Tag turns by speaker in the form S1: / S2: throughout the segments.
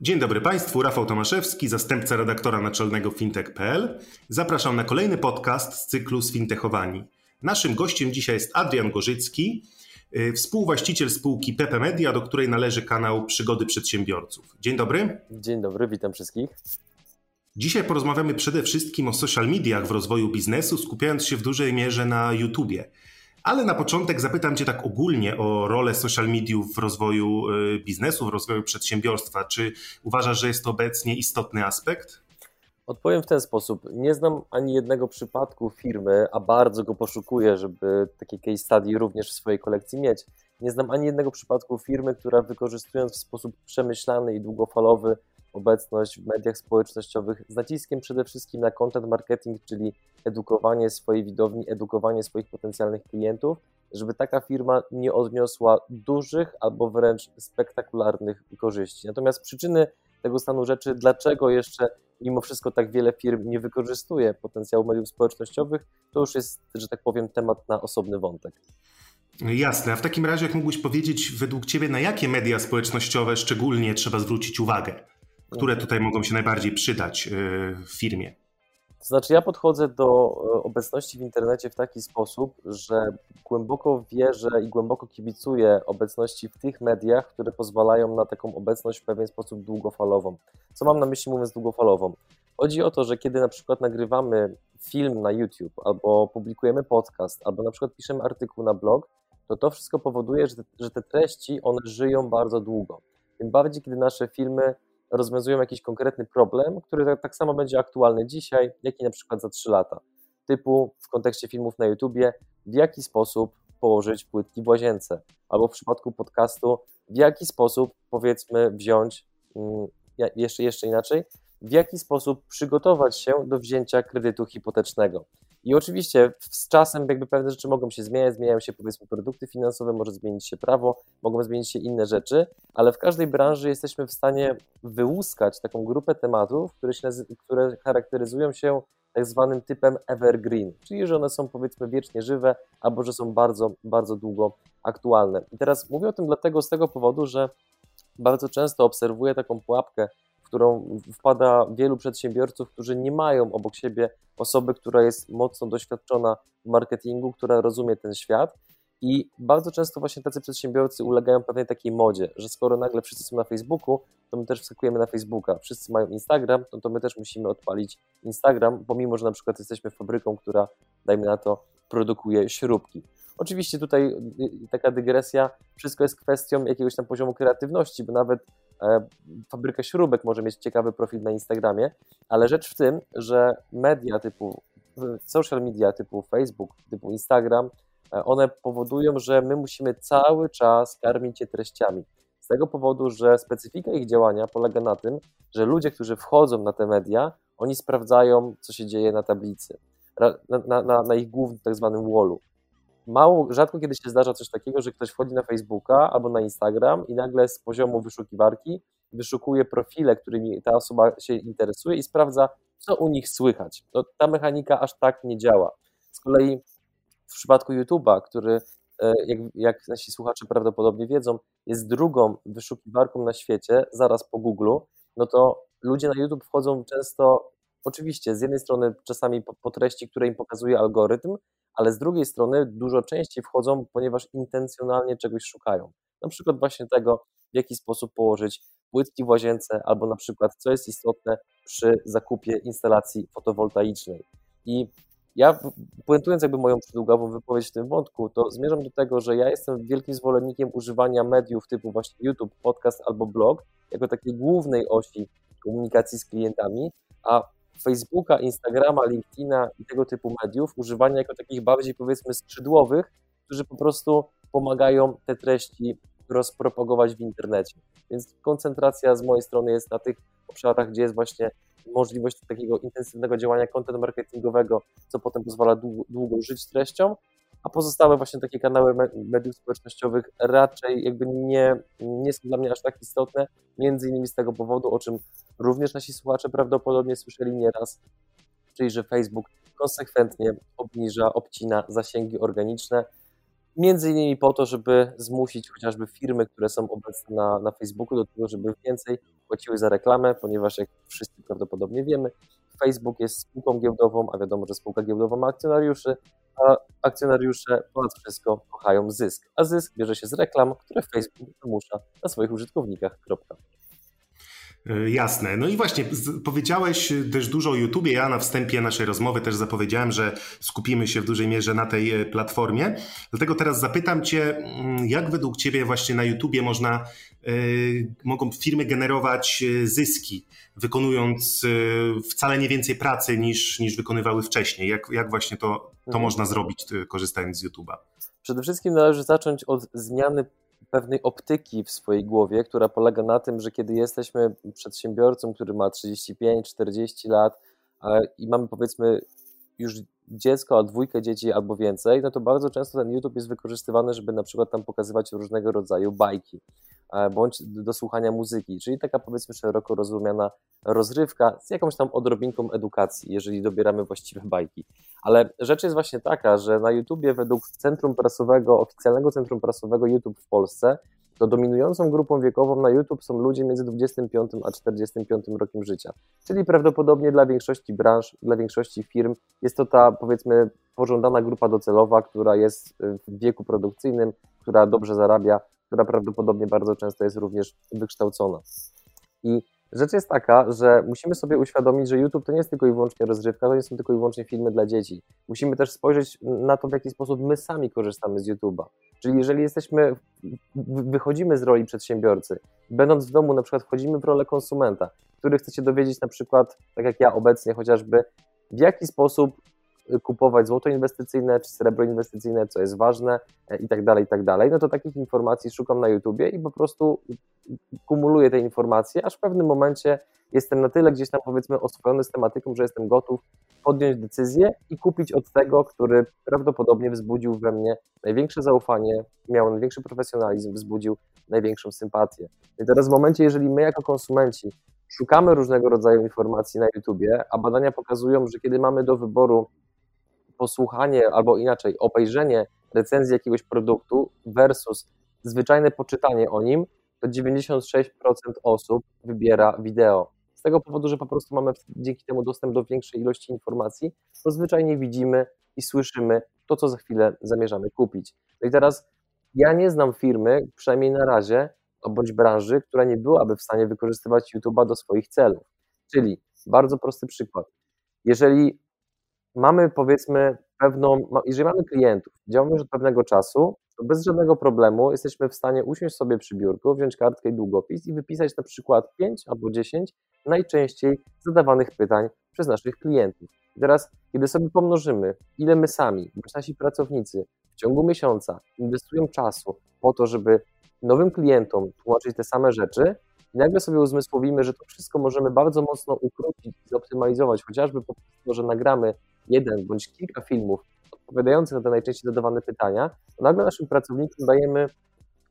S1: Dzień dobry Państwu, Rafał Tomaszewski, zastępca redaktora naczelnego fintech.pl. Zapraszam na kolejny podcast z cyklu Sfintechowani. Naszym gościem dzisiaj jest Adrian Gorzycki, y, współwłaściciel spółki Pepe Media, do której należy kanał Przygody Przedsiębiorców. Dzień dobry.
S2: Dzień dobry, witam wszystkich.
S1: Dzisiaj porozmawiamy przede wszystkim o social mediach w rozwoju biznesu, skupiając się w dużej mierze na YouTubie. Ale na początek zapytam Cię tak ogólnie o rolę social mediów w rozwoju y, biznesu, w rozwoju przedsiębiorstwa. Czy uważasz, że jest to obecnie istotny aspekt?
S2: Odpowiem w ten sposób. Nie znam ani jednego przypadku firmy, a bardzo go poszukuję, żeby takie case study również w swojej kolekcji mieć. Nie znam ani jednego przypadku firmy, która wykorzystując w sposób przemyślany i długofalowy obecność w mediach społecznościowych z naciskiem przede wszystkim na content marketing, czyli edukowanie swojej widowni, edukowanie swoich potencjalnych klientów, żeby taka firma nie odniosła dużych albo wręcz spektakularnych korzyści. Natomiast przyczyny tego stanu rzeczy, dlaczego jeszcze mimo wszystko tak wiele firm nie wykorzystuje potencjału mediów społecznościowych, to już jest, że tak powiem, temat na osobny wątek.
S1: Jasne. A w takim razie, jak mógłbyś powiedzieć, według Ciebie, na jakie media społecznościowe szczególnie trzeba zwrócić uwagę? Które tutaj mogą się najbardziej przydać y, w firmie?
S2: To znaczy, ja podchodzę do e, obecności w internecie w taki sposób, że głęboko wierzę i głęboko kibicuję obecności w tych mediach, które pozwalają na taką obecność w pewien sposób długofalową. Co mam na myśli mówiąc długofalową? Chodzi o to, że kiedy na przykład nagrywamy film na YouTube, albo publikujemy podcast, albo na przykład piszemy artykuł na blog, to to wszystko powoduje, że te, że te treści one żyją bardzo długo. Tym bardziej, kiedy nasze filmy rozwiązują jakiś konkretny problem, który tak, tak samo będzie aktualny dzisiaj, jak i na przykład za 3 lata. Typu w kontekście filmów na YouTubie, w jaki sposób położyć płytki w łazience, albo w przypadku podcastu, w jaki sposób powiedzmy wziąć, mm, jeszcze, jeszcze inaczej, w jaki sposób przygotować się do wzięcia kredytu hipotecznego. I oczywiście z czasem jakby pewne rzeczy mogą się zmieniać, zmieniają się powiedzmy produkty finansowe, może zmienić się prawo, mogą zmienić się inne rzeczy, ale w każdej branży jesteśmy w stanie wyłuskać taką grupę tematów, które, się które charakteryzują się tak zwanym typem evergreen, czyli że one są powiedzmy wiecznie żywe, albo że są bardzo, bardzo długo aktualne. I teraz mówię o tym dlatego z tego powodu, że bardzo często obserwuję taką pułapkę w którą wpada wielu przedsiębiorców, którzy nie mają obok siebie osoby, która jest mocno doświadczona w marketingu, która rozumie ten świat. I bardzo często właśnie tacy przedsiębiorcy ulegają pewnej takiej modzie, że skoro nagle wszyscy są na Facebooku, to my też wskakujemy na Facebooka. Wszyscy mają Instagram, no to my też musimy odpalić Instagram, pomimo, że na przykład jesteśmy fabryką, która, dajmy na to, produkuje śrubki. Oczywiście tutaj y, y, taka dygresja, wszystko jest kwestią jakiegoś tam poziomu kreatywności, bo nawet fabryka śrubek może mieć ciekawy profil na Instagramie, ale rzecz w tym, że media typu, social media typu Facebook, typu Instagram, e, one powodują, że my musimy cały czas karmić je treściami. Z tego powodu, że specyfika ich działania polega na tym, że ludzie, którzy wchodzą na te media, oni sprawdzają, co się dzieje na tablicy, na, na, na ich głównym tak zwanym wallu mało, rzadko kiedy się zdarza coś takiego, że ktoś wchodzi na Facebooka albo na Instagram i nagle z poziomu wyszukiwarki wyszukuje profile, którymi ta osoba się interesuje i sprawdza, co u nich słychać. To ta mechanika aż tak nie działa. Z kolei w przypadku YouTube'a, który, e, jak, jak nasi słuchacze prawdopodobnie wiedzą, jest drugą wyszukiwarką na świecie, zaraz po Google, no to ludzie na YouTube wchodzą często, oczywiście, z jednej strony czasami po, po treści, które im pokazuje algorytm, ale z drugiej strony dużo częściej wchodzą, ponieważ intencjonalnie czegoś szukają. Na przykład właśnie tego, w jaki sposób położyć płytki w łazience, albo na przykład, co jest istotne przy zakupie instalacji fotowoltaicznej. I ja, puentując jakby moją przydługawą wypowiedź w tym wątku, to zmierzam do tego, że ja jestem wielkim zwolennikiem używania mediów typu właśnie YouTube, podcast albo blog, jako takiej głównej osi komunikacji z klientami, a Facebooka, Instagrama, LinkedIna i tego typu mediów, używania jako takich bardziej powiedzmy skrzydłowych, którzy po prostu pomagają te treści rozpropagować w internecie. Więc koncentracja z mojej strony jest na tych obszarach, gdzie jest właśnie możliwość takiego intensywnego działania content marketingowego, co potem pozwala długo, długo żyć treścią, a pozostałe właśnie takie kanały mediów społecznościowych raczej jakby nie, nie są dla mnie aż tak istotne, między innymi z tego powodu, o czym również nasi słuchacze prawdopodobnie słyszeli nieraz, czyli że Facebook konsekwentnie obniża, obcina zasięgi organiczne, między innymi po to, żeby zmusić chociażby firmy, które są obecne na, na Facebooku do tego, żeby więcej płaciły za reklamę, ponieważ jak wszyscy prawdopodobnie wiemy, Facebook jest spółką giełdową, a wiadomo, że spółka giełdowa ma akcjonariuszy, a akcjonariusze ponad wszystko kochają zysk, a zysk bierze się z reklam, które Facebook wymusza na swoich użytkownikach.
S1: E, jasne. No i właśnie, powiedziałeś też dużo o YouTubie. Ja na wstępie naszej rozmowy też zapowiedziałem, że skupimy się w dużej mierze na tej e, platformie. Dlatego teraz zapytam Cię, mm, jak według Ciebie właśnie na YouTubie można, y, mogą firmy generować zyski, wykonując wcale nie więcej pracy niż, niż wykonywały wcześniej? Jak, jak właśnie to, to mhm. można zrobić, korzystając z YouTube'a?
S2: Przede wszystkim należy zacząć od zmiany pewnej optyki w swojej głowie, która polega na tym, że kiedy jesteśmy przedsiębiorcą, który ma 35-40 lat i mamy powiedzmy już dziecko, a dwójkę dzieci albo więcej, no to bardzo często ten YouTube jest wykorzystywany, żeby na przykład tam pokazywać różnego rodzaju bajki bądź do słuchania muzyki, czyli taka powiedzmy szeroko rozumiana rozrywka z jakąś tam odrobinką edukacji, jeżeli dobieramy właściwe bajki. Ale rzecz jest właśnie taka, że na YouTubie według centrum prasowego, oficjalnego centrum prasowego YouTube w Polsce, to dominującą grupą wiekową na YouTube są ludzie między 25 a 45 rokiem życia. Czyli prawdopodobnie dla większości branż, dla większości firm jest to ta powiedzmy pożądana grupa docelowa, która jest w wieku produkcyjnym, która dobrze zarabia, która prawdopodobnie bardzo często jest również wykształcona. I rzecz jest taka, że musimy sobie uświadomić, że YouTube to nie jest tylko i wyłącznie rozrywka, to nie są tylko i wyłącznie filmy dla dzieci. Musimy też spojrzeć na to, w jaki sposób my sami korzystamy z YouTube'a. Czyli jeżeli jesteśmy, wychodzimy z roli przedsiębiorcy, będąc w domu, na przykład wchodzimy w rolę konsumenta, który chce się dowiedzieć na przykład, tak jak ja obecnie chociażby, w jaki sposób kupować złoto inwestycyjne czy srebro inwestycyjne, co jest ważne e, i tak dalej, i tak dalej, no to takich informacji szukam na YouTubie i po prostu kumuluję te informacje, aż w pewnym momencie jestem na tyle gdzieś tam powiedzmy oswojony z tematyką, że jestem gotów podjąć decyzję i kupić od tego, który prawdopodobnie wzbudził we mnie największe zaufanie, miał największy profesjonalizm, wzbudził największą sympatię. I teraz w momencie, jeżeli my jako konsumenci szukamy różnego rodzaju informacji na YouTubie, a badania pokazują, że kiedy mamy do wyboru posłuchanie albo inaczej obejrzenie recenzji jakiegoś produktu versus zwyczajne poczytanie o nim, to 96% osób wybiera wideo. Z tego powodu, że po prostu mamy dzięki temu dostęp do większej ilości informacji, bo zwyczajnie widzimy i słyszymy to, co za chwilę zamierzamy kupić. No i teraz ja nie znam firmy, przynajmniej na razie, bądź branży, która nie byłaby w stanie wykorzystywać YouTube'a do swoich celów. Czyli bardzo prosty przykład. Jeżeli mamy powiedzmy pewną, jeżeli mamy klientów, działamy już od pewnego czasu, to bez żadnego problemu jesteśmy w stanie usiąść sobie przy biurku, wziąć kartkę i długopis i wypisać na przykład 5 albo 10 najczęściej zadawanych pytań przez naszych klientów. I teraz, kiedy sobie pomnożymy, ile my sami, bądź nasi pracownicy w ciągu miesiąca inwestują czasu po to, żeby nowym klientom tłumaczyć te same rzeczy, i nagle sobie uzmysłowimy, że to wszystko możemy bardzo mocno ukrócić i zoptymalizować, chociażby po to, że nagramy jeden bądź kilka filmów odpowiadających na te najczęściej zadawane pytania, to nagle naszym pracownikom dajemy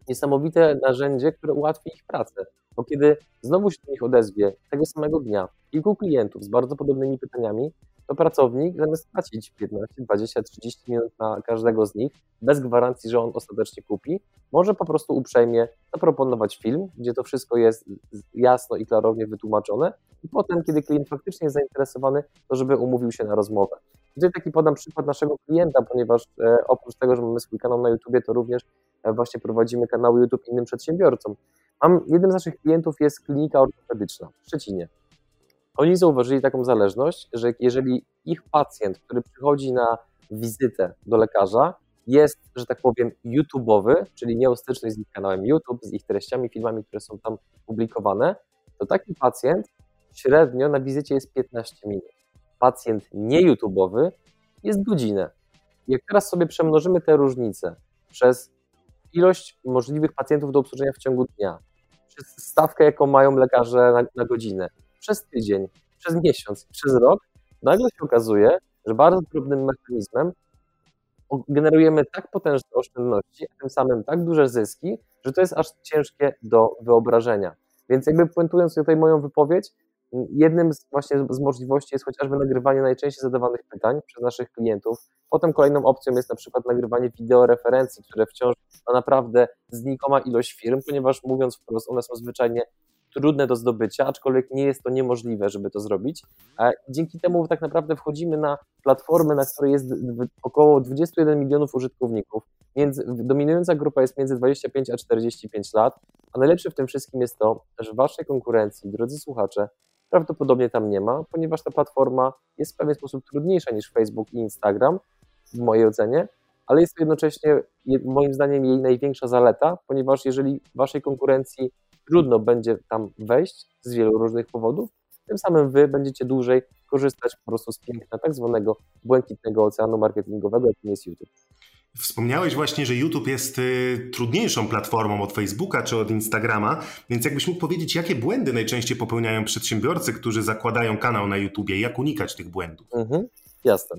S2: niesamowite narzędzie, które ułatwi ich pracę. Bo kiedy znowu się do nich odezwie tego samego dnia kilku klientów z bardzo podobnymi pytaniami, to pracownik zamiast płacić 15, 20, 30 minut na każdego z nich, bez gwarancji, że on ostatecznie kupi, może po prostu uprzejmie zaproponować film, gdzie to wszystko jest jasno i klarownie wytłumaczone i potem, kiedy klient faktycznie jest zainteresowany, to żeby umówił się na rozmowę. Tutaj taki podam przykład naszego klienta, ponieważ e, oprócz tego, że mamy swój kanał na YouTubie, to również e, właśnie prowadzimy kanały YouTube innym przedsiębiorcom. Mam, jednym z naszych klientów jest klinika ortopedyczna w Szczecinie. Oni zauważyli taką zależność, że jeżeli ich pacjent, który przychodzi na wizytę do lekarza, jest, że tak powiem, YouTube'owy, czyli miał styczność z ich kanałem YouTube, z ich treściami, filmami, które są tam publikowane, to taki pacjent średnio na wizycie jest 15 minut. Pacjent nie YouTube'owy jest godzinę. Jak teraz sobie przemnożymy te różnice przez ilość możliwych pacjentów do obsłużenia w ciągu dnia, przez stawkę, jaką mają lekarze na, na godzinę, przez tydzień, przez miesiąc, przez rok, nagle się okazuje, że bardzo drobnym mechanizmem generujemy tak potężne oszczędności, a tym samym tak duże zyski, że to jest aż ciężkie do wyobrażenia. Więc jakby puentując tutaj moją wypowiedź, jednym z właśnie z możliwości jest chociażby nagrywanie najczęściej zadawanych pytań przez naszych klientów. Potem kolejną opcją jest na przykład nagrywanie wideoreferencji, które wciąż ma naprawdę znikoma ilość firm, ponieważ mówiąc wprost, one są zwyczajnie trudne do zdobycia, aczkolwiek nie jest to niemożliwe, żeby to zrobić. Dzięki temu tak naprawdę wchodzimy na platformę, na której jest około 21 milionów użytkowników. Dominująca grupa jest między 25 a 45 lat, a najlepsze w tym wszystkim jest to, że waszej konkurencji, drodzy słuchacze, prawdopodobnie tam nie ma, ponieważ ta platforma jest w pewien sposób trudniejsza niż Facebook i Instagram, w mojej ocenie, ale jest to jednocześnie moim zdaniem jej największa zaleta, ponieważ jeżeli waszej konkurencji trudno będzie tam wejść z wielu różnych powodów, tym samym wy będziecie dłużej korzystać po prostu z piękna tak zwanego błękitnego oceanu marketingowego, jakim jest YouTube.
S1: Wspomniałeś właśnie, że YouTube jest y, trudniejszą platformą od Facebooka czy od Instagrama, więc jakbyś mógł powiedzieć, jakie błędy najczęściej popełniają przedsiębiorcy, którzy zakładają kanał na YouTubie, jak unikać tych błędów?
S2: Mhm, jasne.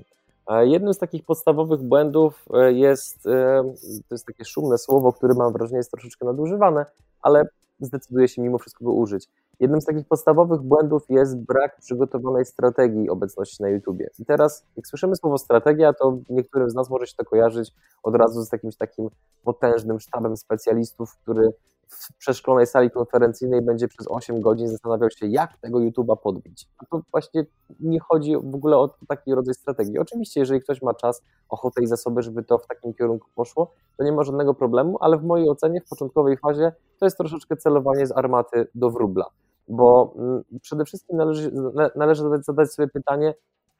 S2: Jednym z takich podstawowych błędów e, jest, e, to jest takie szumne słowo, które mam wrażenie jest troszeczkę nadużywane, ale zdecyduje się mimo wszystko go użyć. Jednym z takich podstawowych błędów jest brak przygotowanej strategii obecności na YouTubie. I teraz, jak słyszymy słowo strategia, to niektórym z nas może się to kojarzyć od razu z jakimś takim potężnym sztabem specjalistów, który w przeszklonej sali konferencyjnej będzie przez 8 godzin zastanawiał się, jak tego YouTube'a podbić. A to właśnie nie chodzi w ogóle o taki rodzaj strategii. Oczywiście, jeżeli ktoś ma czas, ochotę i zasoby, żeby to w takim kierunku poszło, to nie ma żadnego problemu, ale w mojej ocenie w początkowej fazie to jest troszeczkę celowanie z armaty do wróbla. Bo mm, przede wszystkim należy, należy zadać sobie pytanie,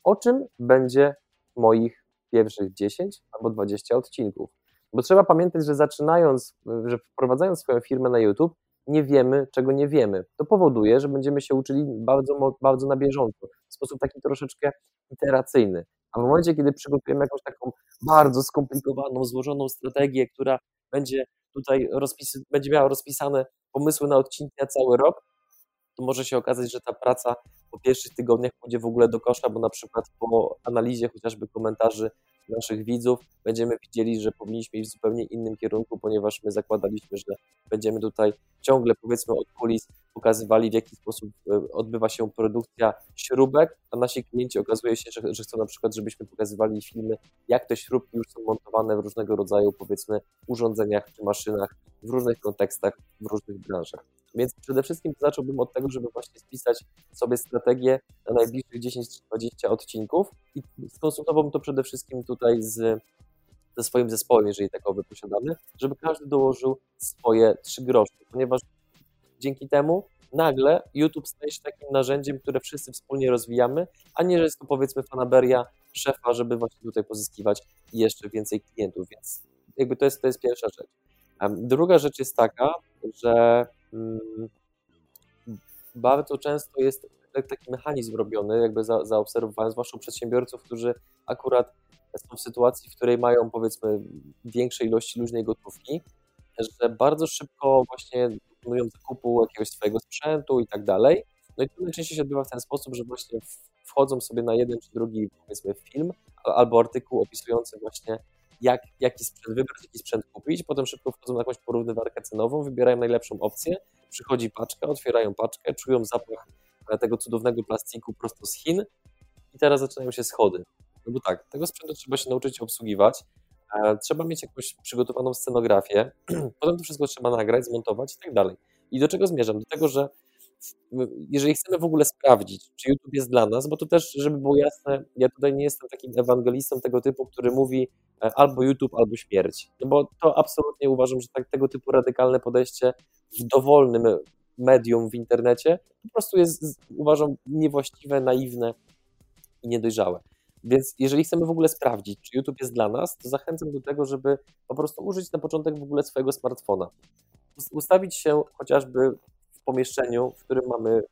S2: o czym będzie moich pierwszych 10 albo 20 odcinków. Bo trzeba pamiętać, że zaczynając, że wprowadzając swoją firmę na YouTube, nie wiemy, czego nie wiemy. To powoduje, że będziemy się uczyli bardzo, bardzo na bieżąco, w sposób taki troszeczkę iteracyjny. A w momencie, kiedy przygotujemy jakąś taką bardzo skomplikowaną, złożoną strategię, która będzie tutaj będzie miała rozpisane pomysły na odcinki na cały rok, to może się okazać, że ta praca po pierwszych tygodniach pójdzie w ogóle do kosza, bo na przykład po analizie chociażby komentarzy naszych widzów będziemy widzieli, że powinniśmy iść w zupełnie innym kierunku, ponieważ my zakładaliśmy, że będziemy tutaj ciągle powiedzmy od kulis pokazywali, w jaki sposób e, odbywa się produkcja śrubek, a nasi klienci okazuje się, że, że chcą na przykład, żebyśmy pokazywali filmy, jak te śrubki już są montowane w różnego rodzaju powiedzmy urządzeniach czy maszynach w różnych kontekstach, w różnych branżach. Więc przede wszystkim zacząłbym od tego, żeby właśnie spisać sobie strategię na najbliższych 10-20 odcinków i skonsultowałbym to przede wszystkim tutaj z, ze swoim zespołem, jeżeli takowy posiadamy, żeby każdy dołożył swoje trzy grosze, ponieważ dzięki temu nagle YouTube staje się takim narzędziem, które wszyscy wspólnie rozwijamy, a nie, że jest to powiedzmy fanaberia szefa, żeby właśnie tutaj pozyskiwać jeszcze więcej klientów, więc jakby to jest, to jest pierwsza rzecz. Druga rzecz jest taka, że bardzo często jest taki mechanizm robiony, jakby za, zaobserwowałem, zwłaszcza u przedsiębiorców, którzy akurat są w sytuacji, w której mają powiedzmy większe ilości luźnej gotówki, że bardzo szybko właśnie dokonują zakupu jakiegoś swojego sprzętu i tak dalej. No i to najczęściej się odbywa w ten sposób, że właśnie wchodzą sobie na jeden czy drugi powiedzmy film albo artykuł opisujący właśnie jak, jaki sprzęt wybrać, jaki sprzęt kupić, potem szybko wchodzą na jakąś porównywarkę cenową, wybierają najlepszą opcję, przychodzi paczka, otwierają paczkę, czują zapach tego cudownego plastiku prosto z Chin i teraz zaczynają się schody. No bo tak, tego sprzętu trzeba się nauczyć obsługiwać, e, trzeba mieć jakąś przygotowaną scenografię, potem to wszystko trzeba nagrać, zmontować i tak dalej. I do czego zmierzam? Do tego, że jeżeli chcemy w ogóle sprawdzić, czy YouTube jest dla nas, bo to też, żeby było jasne, ja tutaj nie jestem takim ewangelistą tego typu, który mówi e, albo YouTube, albo śmierć. No bo to absolutnie uważam, że tak, tego typu radykalne podejście w dowolnym medium w internecie po prostu jest, uważam, niewłaściwe, naiwne i niedojrzałe. Więc jeżeli chcemy w ogóle sprawdzić, czy YouTube jest dla nas, to zachęcam do tego, żeby po prostu użyć na początek w ogóle swojego smartfona. Ustawić się chociażby pomieszczeniu, w którym mamy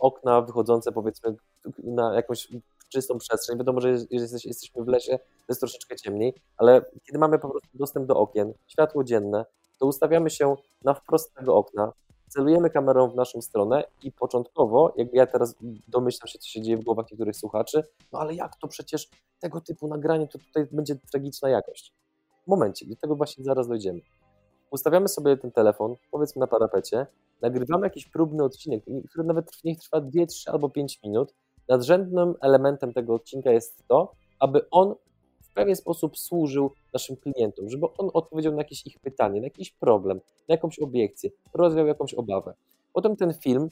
S2: okna wychodzące powiedzmy na jakąś czystą przestrzeń. Wiadomo, że jeżeli jesteśmy w lesie, to jest troszeczkę ciemniej, ale kiedy mamy po prostu dostęp do okien, światło dzienne, to ustawiamy się na wprost tego okna, celujemy kamerą w naszą stronę i początkowo, jakby ja teraz domyślam się, co się dzieje w głowach niektórych słuchaczy, no ale jak to przecież tego typu nagranie, to tutaj będzie tragiczna jakość. Momencie, do tego właśnie zaraz dojdziemy. Ustawiamy sobie ten telefon, powiedzmy na parapecie, nagrywamy jakiś próbny odcinek, który nawet niech trwa 2, 3 albo 5 minut. Nadrzędnym elementem tego odcinka jest to, aby on w pewien sposób służył naszym klientom, żeby on odpowiedział na jakieś ich pytanie, na jakiś problem, na jakąś obiekcję, rozwiał jakąś obawę. Potem ten film,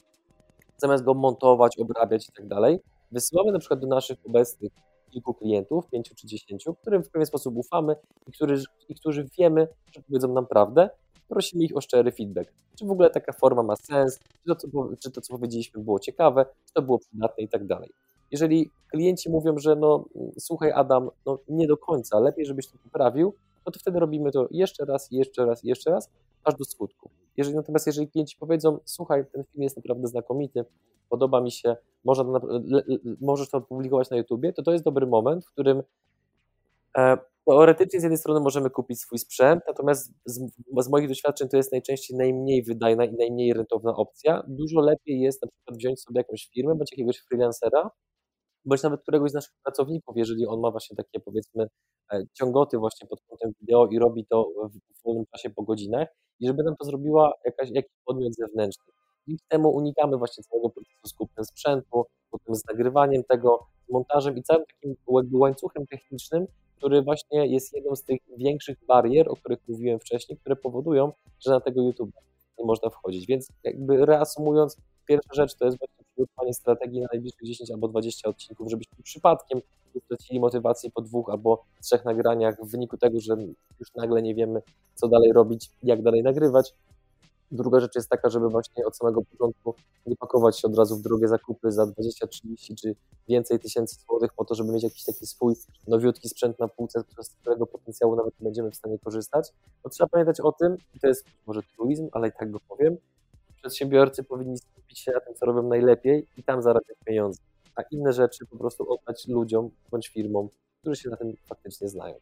S2: zamiast go montować, obrabiać i tak dalej, wysyłamy na przykład do naszych obecnych kilku klientów, pięciu czy dziesięciu, którym w pewien sposób ufamy i, którzy, i którzy wiemy, że powiedzą nam prawdę, prosimy ich o szczery feedback. Czy w ogóle taka forma ma sens, czy to, co, czy to, co powiedzieliśmy, było ciekawe, czy to było przydatne i tak dalej. Jeżeli klienci mówią, że no słuchaj Adam, no nie do końca, lepiej żebyś to poprawił, no to wtedy robimy to jeszcze raz, jeszcze raz, jeszcze raz, aż do skutku. Jeżeli natomiast jeżeli klienci powiedzą, słuchaj, ten film jest naprawdę znakomity, podoba mi się, można, możesz to opublikować na YouTubie, to to jest dobry moment, w którym e, teoretycznie z jednej strony możemy kupić swój sprzęt, natomiast z, z, moich doświadczeń to jest najczęściej najmniej wydajna i najmniej rentowna opcja. Dużo lepiej jest na przykład wziąć sobie jakąś firmę bądź jakiegoś freelancera, bądź nawet któregoś z naszych pracowników, jeżeli on ma właśnie takie powiedzmy e, ciągoty właśnie pod kątem wideo i robi to w wolnym czasie po godzinach i żeby nam to zrobiła jakaś, jakiś podmiot zewnętrzny. Dzięki temu unikamy właśnie całego procesu z kupnem sprzętu, potem z nagrywaniem tego, z montażem i całym takim łańcuchem technicznym, który właśnie jest jedną z tych większych barier, o których mówiłem wcześniej, które powodują, że na tego YouTube nie można wchodzić. Więc jakby reasumując, pierwsza rzecz to jest właśnie przygotowanie strategii na najbliższych 10 albo 20 odcinków, żebyśmy przypadkiem nie stracili motywacji po dwóch albo trzech nagraniach w wyniku tego, że już nagle nie wiemy, co dalej robić, jak dalej nagrywać. Druga rzecz jest taka, żeby właśnie od samego początku nie pakować się od razu w drogie zakupy za 20, 30 czy więcej tysięcy złotych po to, żeby mieć jakiś taki swój nowiutki sprzęt na półce, z którego potencjału nawet nie będziemy w stanie korzystać. To trzeba pamiętać o tym, i to jest może truizm, ale i tak go powiem, przedsiębiorcy powinni skupić się na tym, co robią najlepiej i tam zarabiać pieniądze, a inne rzeczy po prostu oddać ludziom bądź firmom, którzy się na tym faktycznie znają.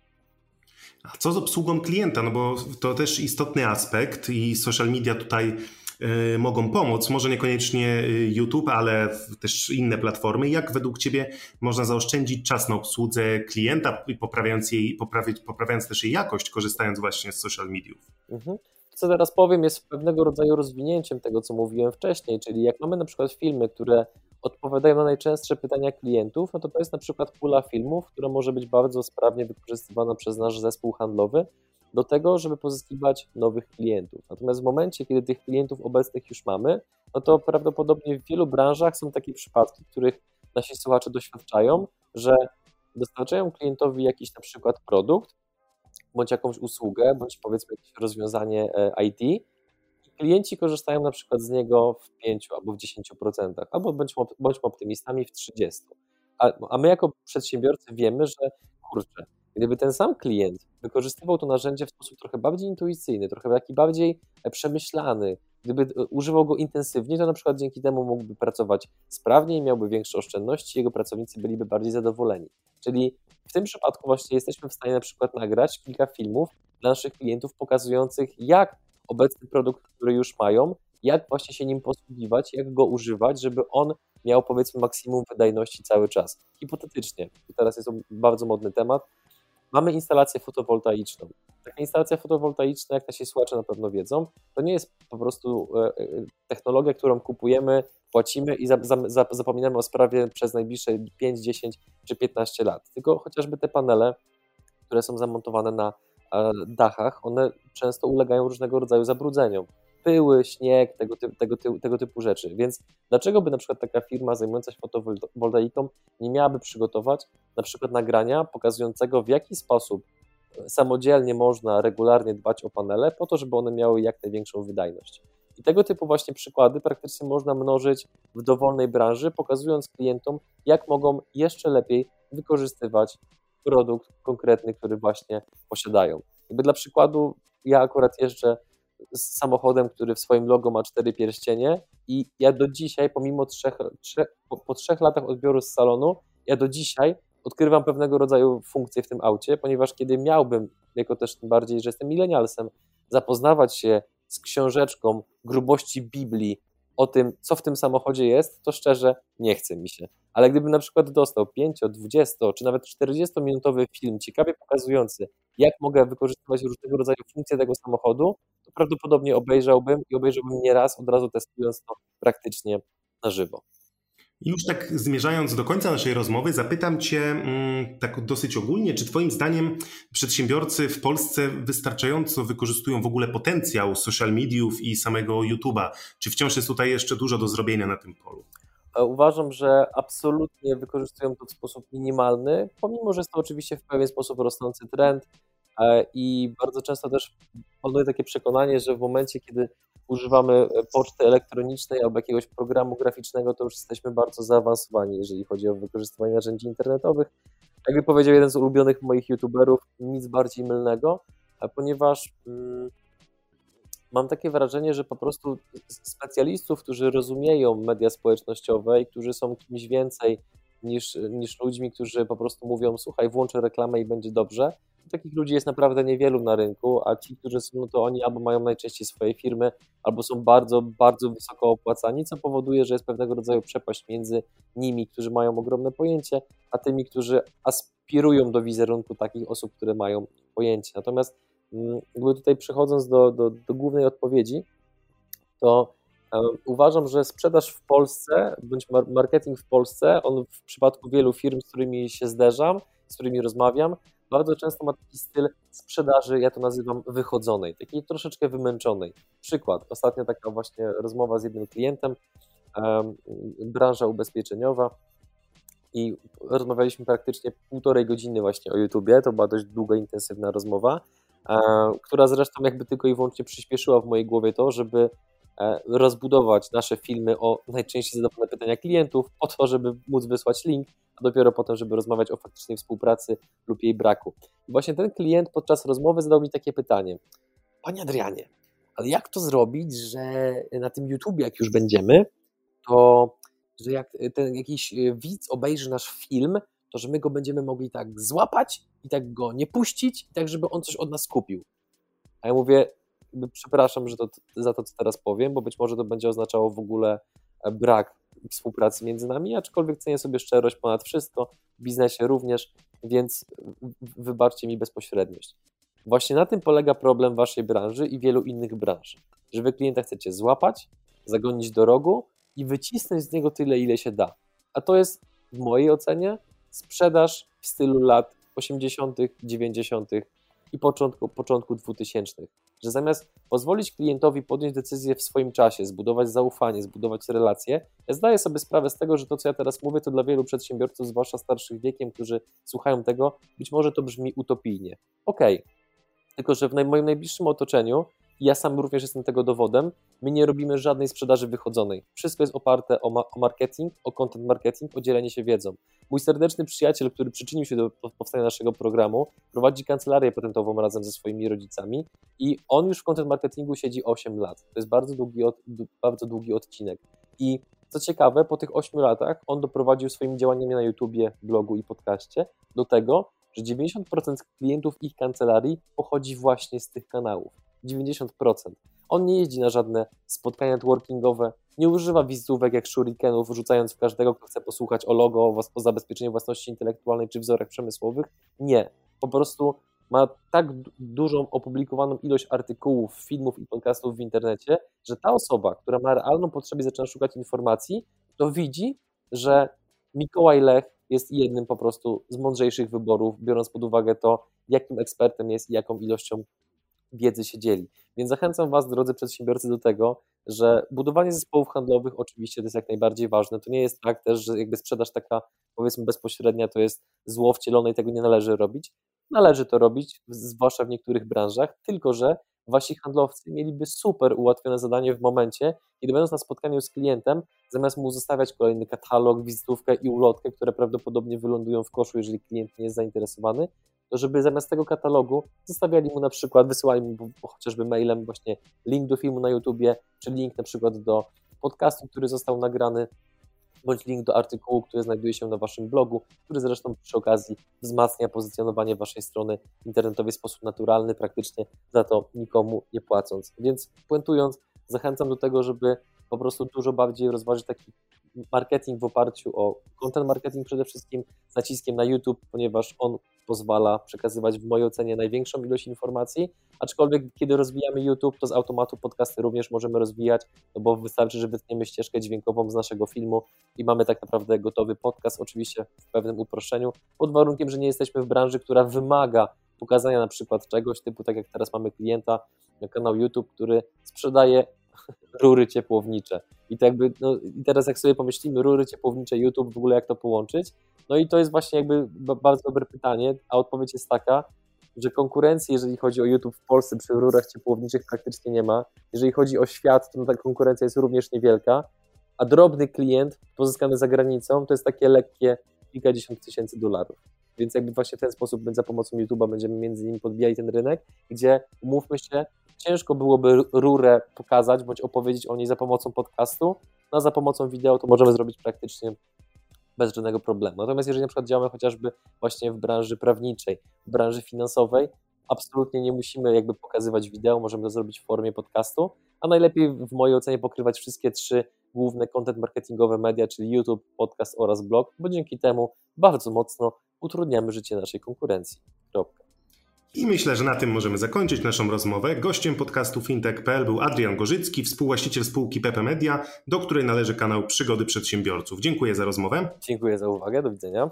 S1: A co z obsługą klienta? No bo to też istotny aspekt i social media tutaj y, mogą pomóc. Może niekoniecznie y, YouTube, ale też inne platformy. Jak według Ciebie można zaoszczędzić czas na obsłudze klienta, poprawiając, jej, poprawiać, poprawiając też jej jakość, korzystając właśnie z social mediów? Mhm
S2: co teraz powiem, jest pewnego rodzaju rozwinięciem tego, co mówiłem wcześniej, czyli jak mamy na przykład filmy, które odpowiadają na najczęstsze pytania klientów, no to to jest na przykład pula filmów, która może być bardzo sprawnie wykorzystywana przez nasz zespół handlowy do tego, żeby pozyskiwać nowych klientów. Natomiast w momencie, kiedy tych klientów obecnych już mamy, no to prawdopodobnie w wielu branżach są takie przypadki, których nasi słuchacze doświadczają, że dostarczają klientowi jakiś na przykład produkt, bądź jakąś usługę, bądź powiedzmy jakieś rozwiązanie e, IT klienci korzystają na przykład z niego w 5 albo w 10%, albo bądźmy optymistami w 30%. A, a my jako przedsiębiorcy wiemy, że kurczę, gdyby ten sam klient wykorzystywał to narzędzie w sposób trochę bardziej intuicyjny, trochę taki bardziej e, przemyślany, gdyby e, używał go intensywnie, to na przykład dzięki temu mógłby pracować sprawniej, miałby większe oszczędności, jego pracownicy byliby bardziej zadowoleni. Czyli w tym przypadku właśnie jesteśmy w stanie na przykład nagrać kilka filmów dla naszych klientów pokazujących, jak obecny produkt, który już mają, jak właśnie się nim posługiwać, jak go używać, żeby on miał powiedzmy maksimum wydajności cały czas. Hipotetycznie, teraz jest to bardzo modny temat, mamy instalację fotowoltaiczną. Taka instalacja fotowoltaiczna, jak nasi słuchacze na pewno wiedzą, to nie jest po prostu e, e, technologia, którą kupujemy, płacimy i zapominamy o sprawie przez najbliższe 5, 10 czy 15 lat. Tylko chociażby te panele, które są zamontowane na e, dachach, one często ulegają różnego rodzaju zabrudzeniom. Pyły, śnieg, tego, typu, tego, tego typu rzeczy. Więc dlaczego by na przykład taka firma zajmująca się fotowoltaiką nie miałaby przygotować na przykład nagrania pokazującego w jaki sposób samodzielnie można regularnie dbać o panele po to, żeby one miały jak największą wydajność. I tego typu właśnie przykłady praktycznie można mnożyć w dowolnej branży, pokazując klientom, jak mogą jeszcze lepiej wykorzystywać produkt konkretny, który właśnie posiadają. Jakby dla przykładu, ja akurat jeżdżę z samochodem, który w swoim logo ma cztery pierścienie i ja do dzisiaj, pomimo trzech, trzech po, po trzech latach odbioru z salonu, ja do dzisiaj odkrywam pewnego rodzaju funkcje w tym aucie, ponieważ kiedy miałbym, jako też tym bardziej, że jestem milenialsem, zapoznawać się z książeczką grubości Biblii o tym, co w tym samochodzie jest, to szczerze nie chce mi się. Ale gdybym na przykład dostał 5, 20 czy nawet 40-minutowy film ciekawie pokazujący, jak mogę wykorzystywać różnego rodzaju funkcje tego samochodu, to prawdopodobnie obejrzałbym i obejrzałbym nie raz, od razu testując to praktycznie na żywo.
S1: Już tak zmierzając do końca naszej rozmowy, zapytam Cię mm, tak dosyć ogólnie, czy Twoim zdaniem przedsiębiorcy w Polsce wystarczająco wykorzystują w ogóle potencjał social mediów i samego YouTube'a? Czy wciąż jest tutaj jeszcze dużo do zrobienia na tym polu?
S2: E, uważam, że absolutnie wykorzystują to w sposób minimalny, pomimo że jest to oczywiście w pewien sposób rosnący trend e, i bardzo często też panuje takie przekonanie, że w momencie, kiedy używamy e, poczty elektronicznej albo jakiegoś programu graficznego, to już jesteśmy bardzo zaawansowani, jeżeli chodzi o wykorzystywanie narzędzi internetowych. Jakby powiedział jeden z ulubionych moich youtuberów, nic bardziej mylnego, ponieważ mm, mam takie wrażenie, że po prostu specjalistów, którzy rozumieją media społecznościowe i którzy są kimś więcej niż, niż ludźmi, którzy po prostu mówią, słuchaj, włączę reklamę i będzie dobrze, takich ludzi jest naprawdę niewielu na rynku, a ci, którzy są, no to oni albo mają najczęściej swoje firmy, albo są bardzo, bardzo wysoko opłacani, co powoduje, że jest pewnego rodzaju przepaść między nimi, którzy mają ogromne pojęcie, a tymi, którzy aspirują do wizerunku takich osób, które mają pojęcie. Natomiast mm, jakby tutaj przechodząc do, do, do głównej odpowiedzi, to uważam, że sprzedaż w Polsce, bądź marketing w Polsce, on w przypadku wielu firm, z którymi się zderzam, z którymi rozmawiam, bardzo często ma taki styl sprzedaży, ja to nazywam wychodzonej, takiej troszeczkę wymęczonej. Przykład, ostatnia taka właśnie rozmowa z jednym klientem, branża ubezpieczeniowa i rozmawialiśmy praktycznie półtorej godziny właśnie o YouTubie, to była dość długa, intensywna rozmowa, która zresztą jakby tylko i wyłącznie przyspieszyła w mojej głowie to, żeby E, rozbudować nasze filmy o najczęściej zadawane pytania klientów, po to, żeby móc wysłać link, a dopiero potem, żeby rozmawiać o faktycznej współpracy lub jej braku. I właśnie ten klient podczas rozmowy zadał mi takie pytanie: Panie Adrianie, ale jak to zrobić, że na tym YouTube, jak już będziemy, to że jak ten jakiś widz obejrzy nasz film, to że my go będziemy mogli tak złapać i tak go nie puścić, i tak, żeby on coś od nas kupił. A ja mówię, przepraszam że to, za to, co teraz powiem, bo być może to będzie oznaczało w ogóle e, brak współpracy między nami, aczkolwiek cenię sobie szczerość ponad wszystko, w biznesie również, więc wybaczcie mi bezpośredniość. Właśnie na tym polega problem waszej branży i wielu innych branż, że wy klienta chcecie złapać, zagonić do rogu i wycisnąć z niego tyle, ile się da. A to jest w mojej ocenie sprzedaż w stylu lat 80., 90., i początku, początku 2000. Że zamiast pozwolić klientowi podjąć decyzję w swoim czasie, zbudować zaufanie, zbudować relacje, ja zdaję sobie sprawę z tego, że to, co ja teraz mówię, to dla wielu przedsiębiorców, zwłaszcza starszych wiekiem, którzy słuchają tego, być może to brzmi utopijnie. Okej, okay. tylko że w moim najbliższym otoczeniu ja sam również jestem tego dowodem. My nie robimy żadnej sprzedaży wychodzonej. Wszystko jest oparte o, ma o marketing, o content marketing, o dzielenie się wiedzą. Mój serdeczny przyjaciel, który przyczynił się do powstania naszego programu, prowadzi kancelarię patentową razem ze swoimi rodzicami i on już w content marketingu siedzi 8 lat. To jest bardzo długi, od, bardzo długi odcinek. I co ciekawe, po tych 8 latach on doprowadził swoimi działaniami na YouTubie, blogu i podcaście do tego, że 90% klientów ich kancelarii pochodzi właśnie z tych kanałów. 90%. On nie jeździ na żadne spotkania networkingowe, nie używa wizytówek jak shurikenów, rzucając w każdego, kto chce posłuchać o logo, o zabezpieczeniu własności intelektualnej czy wzorach przemysłowych. Nie. Po prostu ma tak dużą opublikowaną ilość artykułów, filmów i podcastów w internecie, że ta osoba, która ma realną potrzebę i zaczyna szukać informacji, to widzi, że Mikołaj Lech jest jednym po prostu z mądrzejszych wyborów, biorąc pod uwagę to, jakim ekspertem jest i jaką ilością wiedzy się dzieli. Więc zachęcam Was, drodzy przedsiębiorcy, do tego, że budowanie zespołów handlowych oczywiście to jest jak najbardziej ważne. To nie jest tak też, że jakby sprzedaż taka powiedzmy bezpośrednia to jest zło wcielone i tego nie należy robić. Należy to robić, zwłaszcza w niektórych branżach, tylko że wasi handlowcy mieliby super ułatwione zadanie w momencie, kiedy będąc na spotkaniu z klientem, zamiast mu zostawiać kolejny katalog, wizytówkę i ulotkę, które prawdopodobnie wylądują w koszu, jeżeli klient nie jest zainteresowany, to żeby zamiast tego katalogu zostawiali mu na przykład, wysyłali mu chociażby mailem właśnie link do filmu na YouTubie, czy link na przykład do podcastu, który został nagrany bądź link do artykułu, który znajduje się na Waszym blogu, który zresztą przy okazji wzmacnia pozycjonowanie Waszej strony internetowej w sposób naturalny, praktycznie za to nikomu nie płacąc. Więc puentując, zachęcam do tego, żeby po prostu dużo bardziej rozważyć taki marketing w oparciu o content marketing przede wszystkim z naciskiem na YouTube, ponieważ on pozwala przekazywać w mojej ocenie największą ilość informacji, aczkolwiek kiedy rozwijamy YouTube, to z automatu podcasty również możemy rozwijać, no bo wystarczy, że wytniemy ścieżkę dźwiękową z naszego filmu i mamy tak naprawdę gotowy podcast, oczywiście w pewnym uproszczeniu, pod warunkiem, że nie jesteśmy w branży, która wymaga pokazania na przykład czegoś typu, tak jak teraz mamy klienta na kanał YouTube, który sprzedaje rury ciepłownicze. I to jakby, no, i teraz jak sobie pomyślimy, rury ciepłownicze, YouTube, w ogóle jak to połączyć, no i to jest właśnie jakby bardzo dobre pytanie, a odpowiedź jest taka, że konkurencji, jeżeli chodzi o YouTube w Polsce przy rurach ciepłowniczych praktycznie nie ma. Jeżeli chodzi o świat, to ta konkurencja jest również niewielka, a drobny klient pozyskany za granicą to jest takie lekkie kilkadziesiąt tysięcy dolarów. Więc jakby właśnie w ten sposób za pomocą YouTube'a będziemy między innymi podbijali ten rynek, gdzie umówmy się, ciężko byłoby rurę pokazać bądź opowiedzieć o niej za pomocą podcastu, no za pomocą wideo to możemy zrobić praktycznie bez żadnego problemu. Natomiast jeżeli na przykład działamy chociażby właśnie w branży prawniczej, w branży finansowej, absolutnie nie musimy jakby pokazywać wideo, możemy to zrobić w formie podcastu, a najlepiej w mojej ocenie pokrywać wszystkie trzy główne content marketingowe media, czyli YouTube, podcast oraz blog, bo dzięki temu bardzo mocno utrudniamy życie naszej konkurencji. Kropka.
S1: I myślę, że na tym możemy zakończyć naszą rozmowę. Gościem podcastu fintech.pl był Adrian Gorzycki, współwłaściciel spółki Pepe Media, do której należy kanał Przygody Przedsiębiorców. Dziękuję za rozmowę.
S2: Dziękuję za uwagę, do widzenia.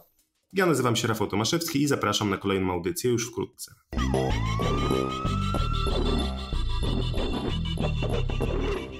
S1: Ja nazywam się Rafał Tomaszewski i zapraszam na kolejną audycję już wkrótce. Thank you.